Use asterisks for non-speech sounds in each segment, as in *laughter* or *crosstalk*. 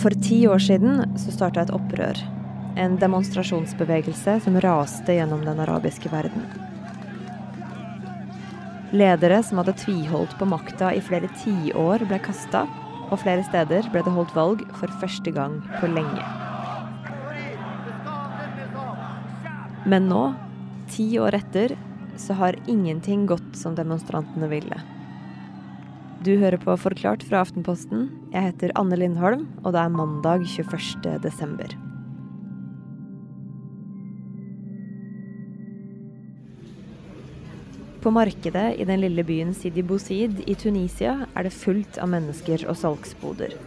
For ti år siden så starta et opprør. En demonstrasjonsbevegelse som raste gjennom den arabiske verden. Ledere som hadde tviholdt på makta i flere tiår, ble kasta, og flere steder ble det holdt valg for første gang på lenge. Men nå, ti år etter, så har ingenting gått som demonstrantene ville. Du hører på Forklart fra Aftenposten. Jeg heter Anne Lindholm, og det er mandag 21. desember. På markedet i den lille byen Sidi Bouzid i Tunisia er det fullt av mennesker og salgsboder.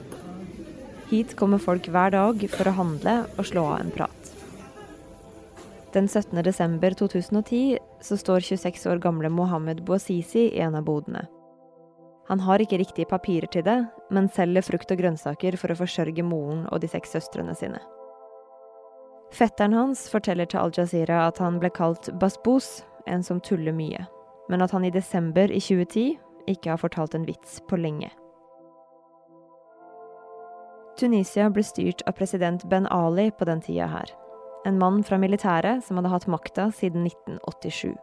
Hit kommer folk hver dag for å handle og slå av en prat. Den 17. desember 2010 så står 26 år gamle Mohammed Bouazizi i en av bodene. Han har ikke riktige papirer til det, men selger frukt og grønnsaker for å forsørge moren og de seks søstrene sine. Fetteren hans forteller til Al Jazeera at han ble kalt Basbous, en som tuller mye men at han i desember i 2010 ikke har fortalt en vits på lenge. Tunisia ble styrt av president Ben Ali på den tida her. En mann fra militæret som hadde hatt makta siden 1987.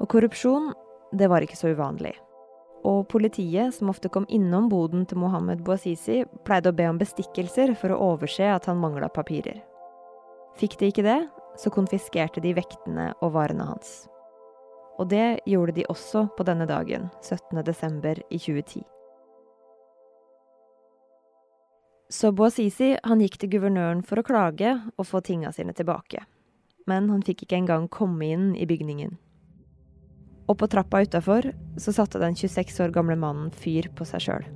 Og korrupsjon, det var ikke så uvanlig. Og politiet, som ofte kom innom boden til Mohammed Bouazizi, pleide å be om bestikkelser for å overse at han mangla papirer. Fikk de ikke det, så konfiskerte de vektene og varene hans. Og det gjorde de også på denne dagen, 17. desember i 2010. Så Bouazizi han gikk til guvernøren for å klage og få tinga sine tilbake. Men han fikk ikke engang komme inn i bygningen. Og på trappa utafor så satte den 26 år gamle mannen fyr på seg sjøl.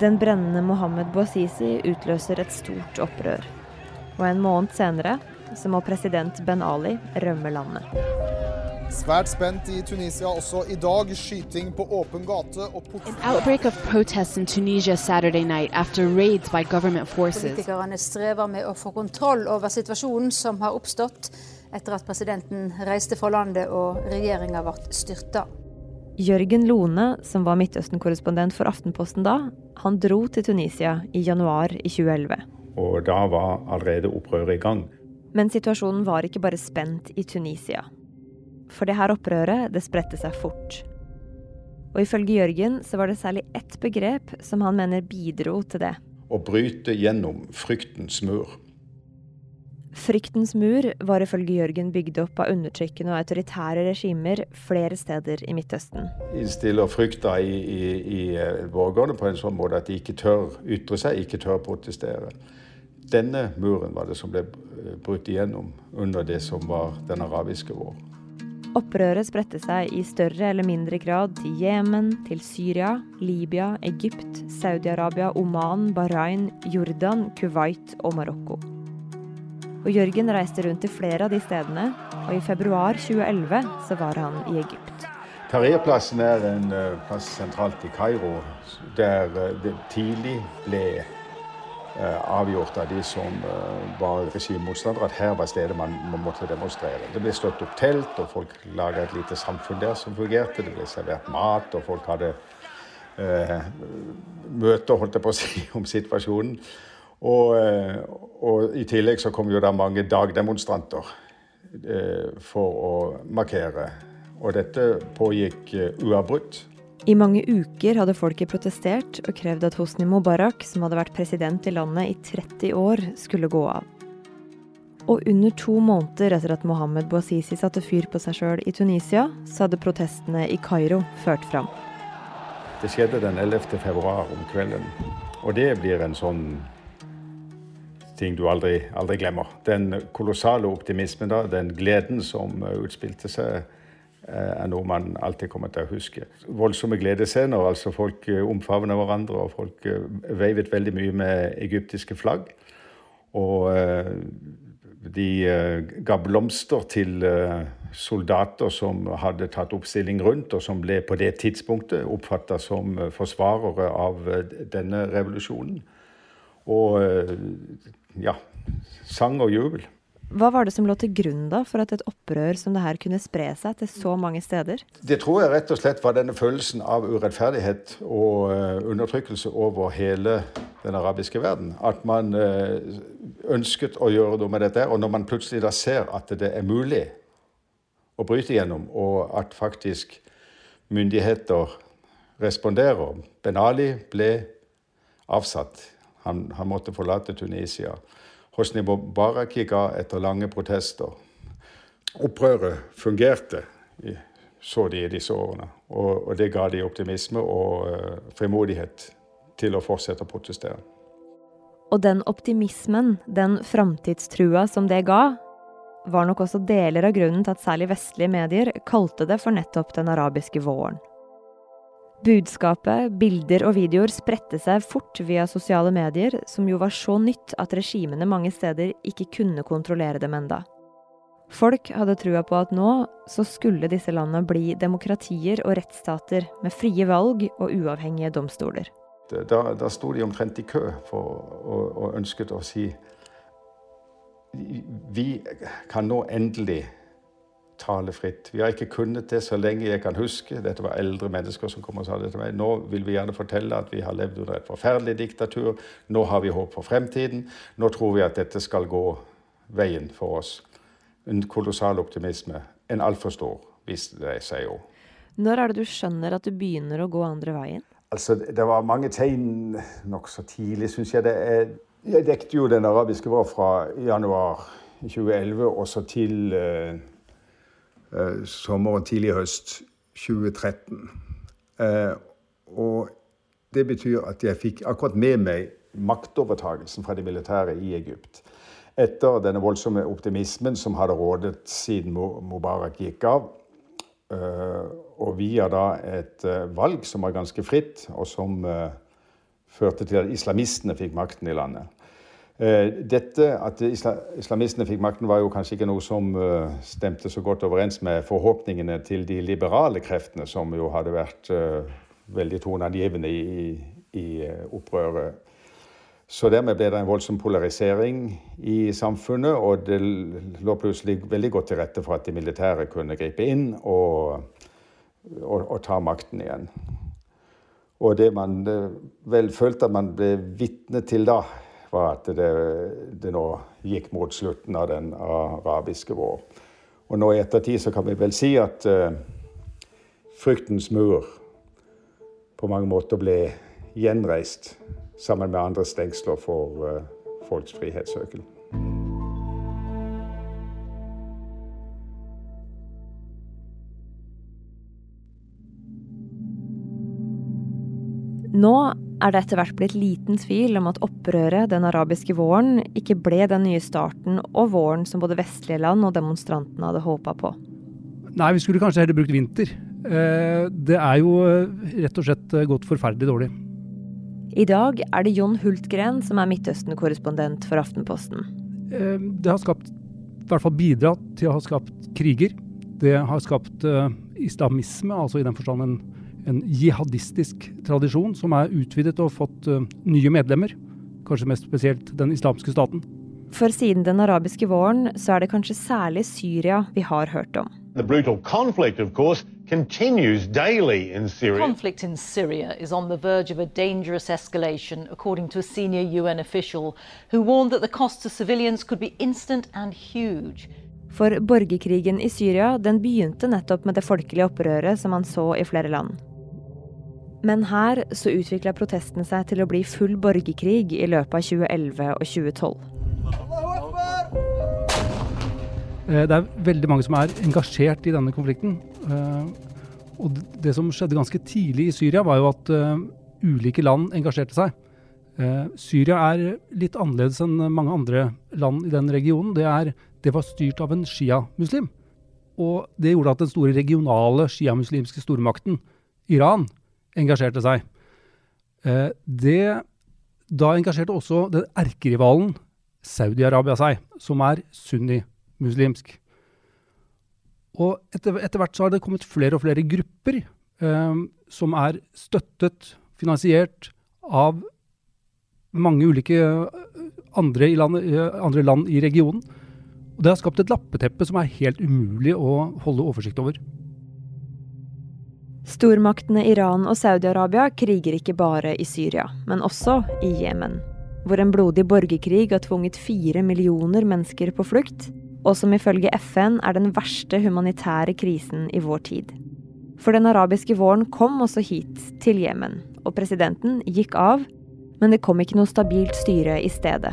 Den brennende Mohammed Bouazizi utløser et stort opprør. Og en måned senere så må president Ben Ali rømme landet. Svært spent i Tunisia også i dag. Skyting på åpen gate. En outbreak av protester i Tunisia Saturday natt, after raids av government. Politikerne strever med å få kontroll over situasjonen som har oppstått etter at presidenten reiste fra landet og regjeringa ble styrta. Jørgen Lone, som var Midtøsten-korrespondent for Aftenposten da, han dro til Tunisia i januar i 2011. Og da var allerede opprøret i gang. Men situasjonen var ikke bare spent i Tunisia. For det her opprøret, det spredte seg fort. Og ifølge Jørgen så var det særlig ett begrep som han mener bidro til det. Å bryte gjennom fryktens mur. Fryktens mur var ifølge Jørgen bygd opp av undertrykkende og autoritære regimer flere steder i Midtøsten. Innstiller frykta i, i, i eh, borgerne på en sånn måte at de ikke tør ytre seg, ikke tør protestere. Denne muren var det som ble eh, brutt igjennom under det som var den arabiske vår. Opprøret spredte seg i større eller mindre grad til Jemen, til Syria, Libya, Egypt, Saudi-Arabia, Oman, Bahrain, Jordan, Kuwait og Marokko. Og Jørgen reiste rundt til flere av de stedene, og i februar 2011 så var han i Egypt. Tahrir-plassen er en eh, plass sentralt i Kairo, der eh, det tidlig ble Eh, avgjort av de som var regimemotstandere, at her var stedet man, måtte demonstrere. Det ble slått opp telt, og folk laga et lite samfunn der som fungerte. Det ble servert mat, og folk hadde eh, møter, holdt jeg på å si, *laughs* om situasjonen. Og, eh, og, i tillegg så kom jo det mange dagdemonstranter eh, for å markere. Og dette pågikk uavbrutt. I mange uker hadde folket protestert og krevd at Hosni Mubarak, som hadde vært president i landet i 30 år, skulle gå av. Og under to måneder etter at Mohammed Bouazizi satte fyr på seg sjøl i Tunisia, så hadde protestene i Kairo ført fram. Det skjedde den 11. februar om kvelden. Og det blir en sånn ting du aldri, aldri glemmer. Den kolossale optimismen da, den gleden som utspilte seg Eh, er noe man alltid kommer til å huske. Voldsomme gledesscener. altså Folk eh, omfavner hverandre, og folk eh, veivet veldig mye med egyptiske flagg. Og de ga blomster til soldater som hadde tatt oppstilling rundt, og som ble på det tidspunktet oppfatta som forsvarere av denne revolusjonen. Og ja, sang og jubel. Hva var det som lå til grunn da for at et opprør som det her kunne spre seg til så mange steder? Det tror jeg rett og slett var denne følelsen av urettferdighet og uh, undertrykkelse over hele den arabiske verden. At man uh, ønsket å gjøre noe med dette. Og når man plutselig da ser at det er mulig å bryte gjennom, og at faktisk myndigheter responderer Ben Ali ble avsatt. Han, han måtte forlate Tunisia. Hosni Mubarak gikk av etter lange protester. Opprøret fungerte, så de i disse årene. Og, og det ga de optimisme og uh, frimodighet til å fortsette å protestere. Og den optimismen, den framtidstrua som det ga, var nok også deler av grunnen til at særlig vestlige medier kalte det for nettopp den arabiske våren. Budskapet, bilder og videoer spredte seg fort via sosiale medier, som jo var så nytt at regimene mange steder ikke kunne kontrollere dem enda. Folk hadde trua på at nå så skulle disse landene bli demokratier og rettsstater med frie valg og uavhengige domstoler. Da, da sto de omtrent i kø for, og, og ønsket å si Vi kan nå endelig tale fritt. Vi har ikke kunnet det så lenge jeg kan huske. Dette var eldre mennesker som kom og sa det til meg. Nå vil vi gjerne fortelle at vi har levd under et forferdelig diktatur. Nå har vi håp for fremtiden. Nå tror vi at dette skal gå veien for oss. En kolossal optimisme. En altfor stor, viste det seg jo. Når er det du skjønner at du begynner å gå andre veien? Altså, Det var mange tegn nokså tidlig, syns jeg. det jeg dekket jo den arabiske vår fra januar 2011 og så til Eh, sommeren tidlig høst 2013. Eh, og det betyr at jeg fikk akkurat med meg maktovertagelsen fra de militære i Egypt. Etter denne voldsomme optimismen som hadde rådet siden Mubarak gikk av. Eh, og via da et valg som var ganske fritt, og som førte til at islamistene fikk makten i landet. Eh, dette At islamistene fikk makten, var jo kanskje ikke noe som eh, stemte så godt overens med forhåpningene til de liberale kreftene, som jo hadde vært eh, veldig toneangivende i, i opprøret. Så dermed ble det en voldsom polarisering i samfunnet, og det lå plutselig veldig godt til rette for at de militære kunne gripe inn og, og, og ta makten igjen. Og det man vel følte at man ble vitne til da, var at det, det, nå gikk mot slutten av den arabiske vår. Og nå i ettertid så kan vi vel si at uh, fryktens mur på mange måter ble gjenreist sammen med andre stengsler for uh, folks frihetssøken. Nå er det etter hvert blitt liten tvil om at opprøret den arabiske våren ikke ble den nye starten og våren som både vestlige land og demonstrantene hadde håpa på. Nei, vi skulle kanskje heller brukt vinter. Eh, det er jo eh, rett og slett eh, gått forferdelig dårlig. I dag er det Jon Hultgren som er Midtøsten-korrespondent for Aftenposten. Det har skapt, i hvert fall bidratt til å ha skapt kriger. Det har skapt islamisme, altså i den forstand en en jihadistisk tradisjon som er utvidet og fått uh, nye medlemmer. Kanskje mest spesielt den islamske staten. For siden den arabiske våren så er det kanskje særlig Syria vi har hørt om. The brutal conflict, of course, continues daily in Syria. Conflict in Syria is on the verge of a dangerous escalation, according to a senior UN official who warned that the cost to civilians could be instant and huge. For borgerkrigen i Syria den begynte nettopp med det folkelige opprøret som man så i flere land. Men her så utvikla protestene seg til å bli full borgerkrig i løpet av 2011 og 2012. Eh, det er veldig mange som er engasjert i denne konflikten. Eh, og det som skjedde ganske tidlig i Syria, var jo at eh, ulike land engasjerte seg. Syria er litt annerledes enn mange andre land i den regionen. Det, er, det var styrt av en sjiamuslim. Og det gjorde at den store regionale sjiamuslimske stormakten, Iran, engasjerte seg. Eh, det, da engasjerte også den erkerivalen Saudi-Arabia seg, som er sunni-muslimsk. Og etter, etter, hvert så har det kommet flere og flere grupper eh, som er støttet, finansiert av mange ulike andre, land, andre land i regionen. Og det har skapt et lappeteppe som er helt umulig å holde oversikt over. Stormaktene Iran og Saudi-Arabia kriger ikke bare i Syria, men også i Jemen. Hvor en blodig borgerkrig har tvunget fire millioner mennesker på flukt, og som ifølge FN er den verste humanitære krisen i vår tid. For den arabiske våren kom også hit, til Jemen, og presidenten gikk av, men det kom ikke noe stabilt styre i stedet.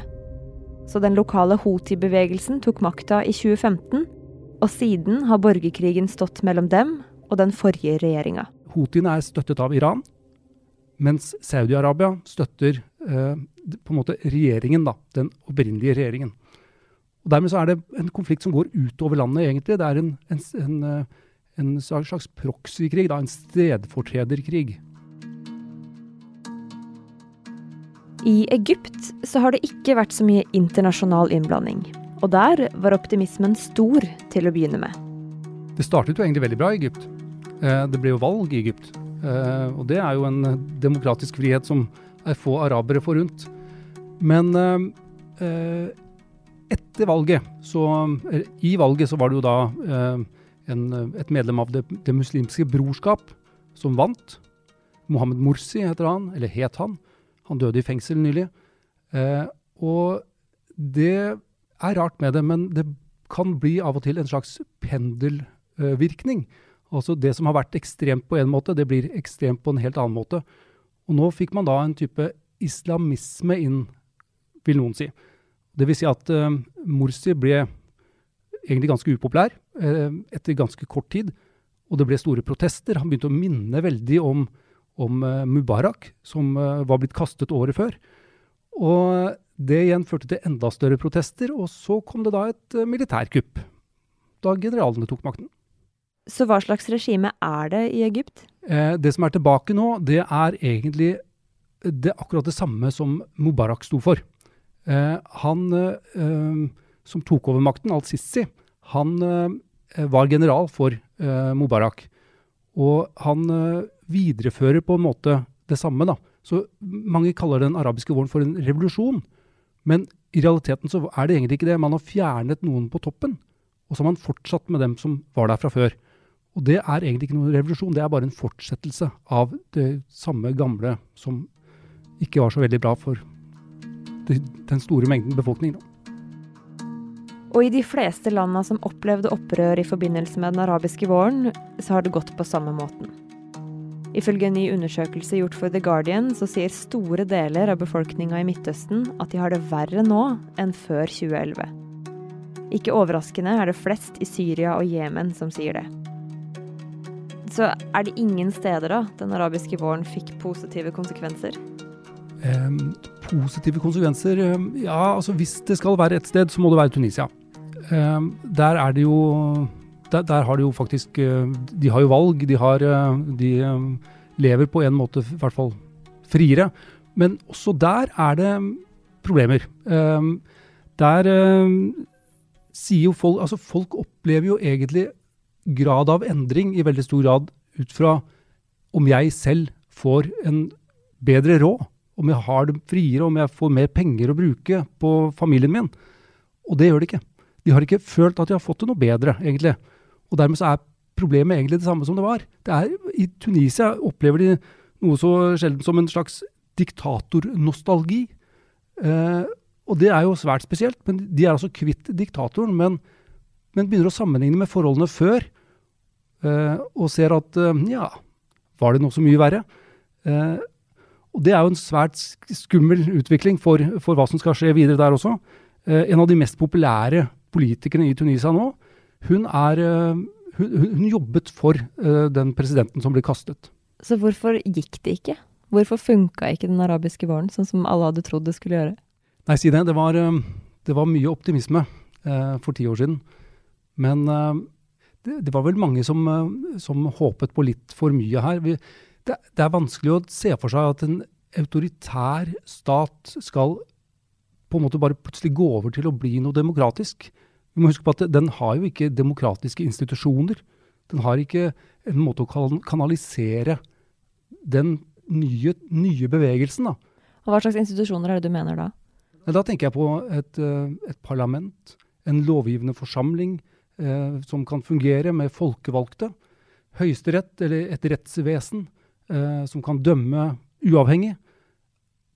Så den lokale Houthi-bevegelsen tok makta i 2015, og siden har borgerkrigen stått mellom dem og den forrige regjeringa. Houthiene er støttet av Iran, mens Saudi-Arabia støtter eh, på en måte regjeringen, da, den opprinnelige regjeringen. Og Dermed så er det en konflikt som går utover landet, egentlig. Det er en, en, en, eh, en slags proxykrig, en stedfortrederkrig. I Egypt så har det ikke vært så mye internasjonal innblanding. Og der var optimismen stor til å begynne med. Det startet jo egentlig veldig bra i Egypt. Eh, det ble jo valg i Egypt. Eh, og det er jo en demokratisk frihet som er få arabere forunt. Men eh, etter valget, så I valget så var det jo da en, et medlem av det, det muslimske brorskap som vant. Mohammed Morsi heter han, eller het han. Han døde i fengsel nylig. Eh, og det er rart med det, men det kan bli av og til en slags pendelvirkning. Altså det som har vært ekstremt på en måte, det blir ekstremt på en helt annen måte. Og nå fikk man da en type islamisme inn, vil noen si. Det vil si at uh, Morsi ble egentlig ganske upopulær uh, etter ganske kort tid. Og det ble store protester. Han begynte å minne veldig om om uh, Mubarak, som uh, var blitt kastet året før. Og det igjen førte til enda større protester, og så kom det da et uh, militærkupp. Da generalene tok makten. Så hva slags regime er det i Egypt? det som er tilbake nå, det er egentlig det akkurat det samme som Mubarak sto for. han som tok over makten, al-Sisi, han var general for Mubarak. Og han viderefører på en måte det samme. da. Så Mange kaller den arabiske våren for en revolusjon. Men i realiteten så er det egentlig ikke det. Man har fjernet noen på toppen, og så har man fortsatt med dem som var der fra før. Og det er egentlig ikke noen revolusjon, det er bare en fortsettelse av det samme gamle som ikke var så veldig bra for den store mengden befolkning. Og i de fleste landa som opplevde opprør i forbindelse med den arabiske våren, så har det gått på samme måten. Ifølge en ny undersøkelse gjort for The Guardian, så sier store deler av befolkninga i Midtøsten at de har det verre nå enn før 2011. Ikke overraskende er det flest i Syria og Jemen som sier det. Så er det ingen steder da den arabiske våren fikk positive konsekvenser? Um, positive konsekvenser Ja, altså hvis det skal være et sted, så må det være Tunisia. Um, der er det jo der, der, har de jo faktisk eh, De har jo valg. De, har, eh, de eh, lever på en måte i hvert fall friere. Men også der er det problemer. Der sier jo folk Altså, folk opplever jo egentlig grad av endring i veldig stor grad ut fra om jeg selv får en bedre råd. Om jeg har det friere, om jeg får mer penger å bruke på familien min. Og det gjør de ikke. De har ikke følt at de har fått det noe bedre, egentlig. Og dermed så er problemet egentlig det samme som det var. Det er, I Tunisia opplever de noe så sjelden som en slags diktatornostalgi. Eh, og det er jo svært spesielt. men De er altså kvitt diktatoren, men, men begynner å sammenligne med forholdene før. Eh, og ser at eh, ja, var det noe så mye verre? Eh, og det er jo en svært skummel utvikling for, for hva som skal skje videre der også. Eh, en av de mest populære politikerne i Tunisia nå hun, er, eh, hun, hun jobbet for den presidenten som ble kastet. Så hvorfor gikk det ikke? Hvorfor funka ikke den arabiske våren sånn som alle hadde trodd det skulle gjøre? Nei, si det. Det var, det var mye optimisme eh, for ti år siden. Men det, det, var vel mange som, som, håpet på litt for mye her. Vi, det, det er vanskelig å se for seg at en autoritær stat skal på en måte bare plutselig gå over til å bli noe demokratisk. Vi må huske på at den har jo ikke demokratiske institusjoner. Den har ikke en måte å kanalisere den nye, nye bevegelsen. Da. Og Hva slags institusjoner er det du mener da? Da tenker jeg på et, eh, et parlament, en lovgivende forsamling eh, som kan fungere med folkevalgte. Høyesterett eller et rettsvesen eh, som kan dømme uavhengig.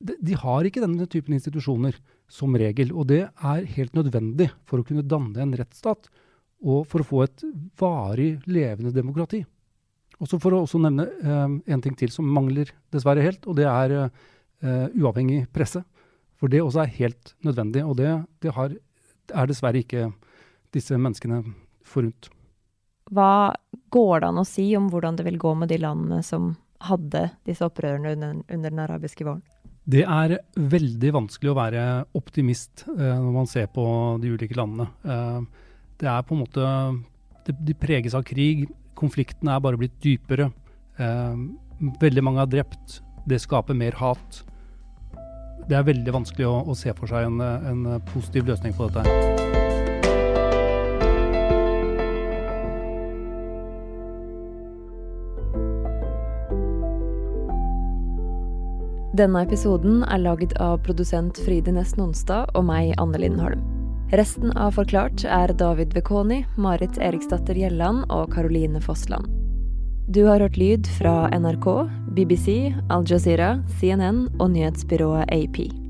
De, de, har ikke denne typen institusjoner som regel. Og det er helt nødvendig for å kunne danne en rettsstat og for å få et varig levende demokrati. Og så For å også nevne eh, en ting til som mangler dessverre helt, og det er eh, uavhengig presse. For det også er helt nødvendig, og det, det har, er dessverre ikke disse menneskene forunt. Hva går det an å si om hvordan det vil gå med de landene som hadde disse opprørene under, under den arabiske våren? Det er veldig vanskelig å være optimist eh, når man ser på de ulike landene. Eh, det er på en måte det, De preges av krig. Konfliktene er bare blitt dypere. Eh, veldig mange er drept. Det skaper mer hat. Det er veldig vanskelig å, å se for seg en, en positiv løsning på dette. Denne episoden er laget av produsent Fride Næss Nonstad og meg, Anne Lindholm. Resten av Forklart er David Vekoni, Marit Eriksdatter Gjelland og Caroline Fossland. Du har hørt lyd fra NRK, BBC, Al Jazeera, CNN og nyhetsbyrået AP.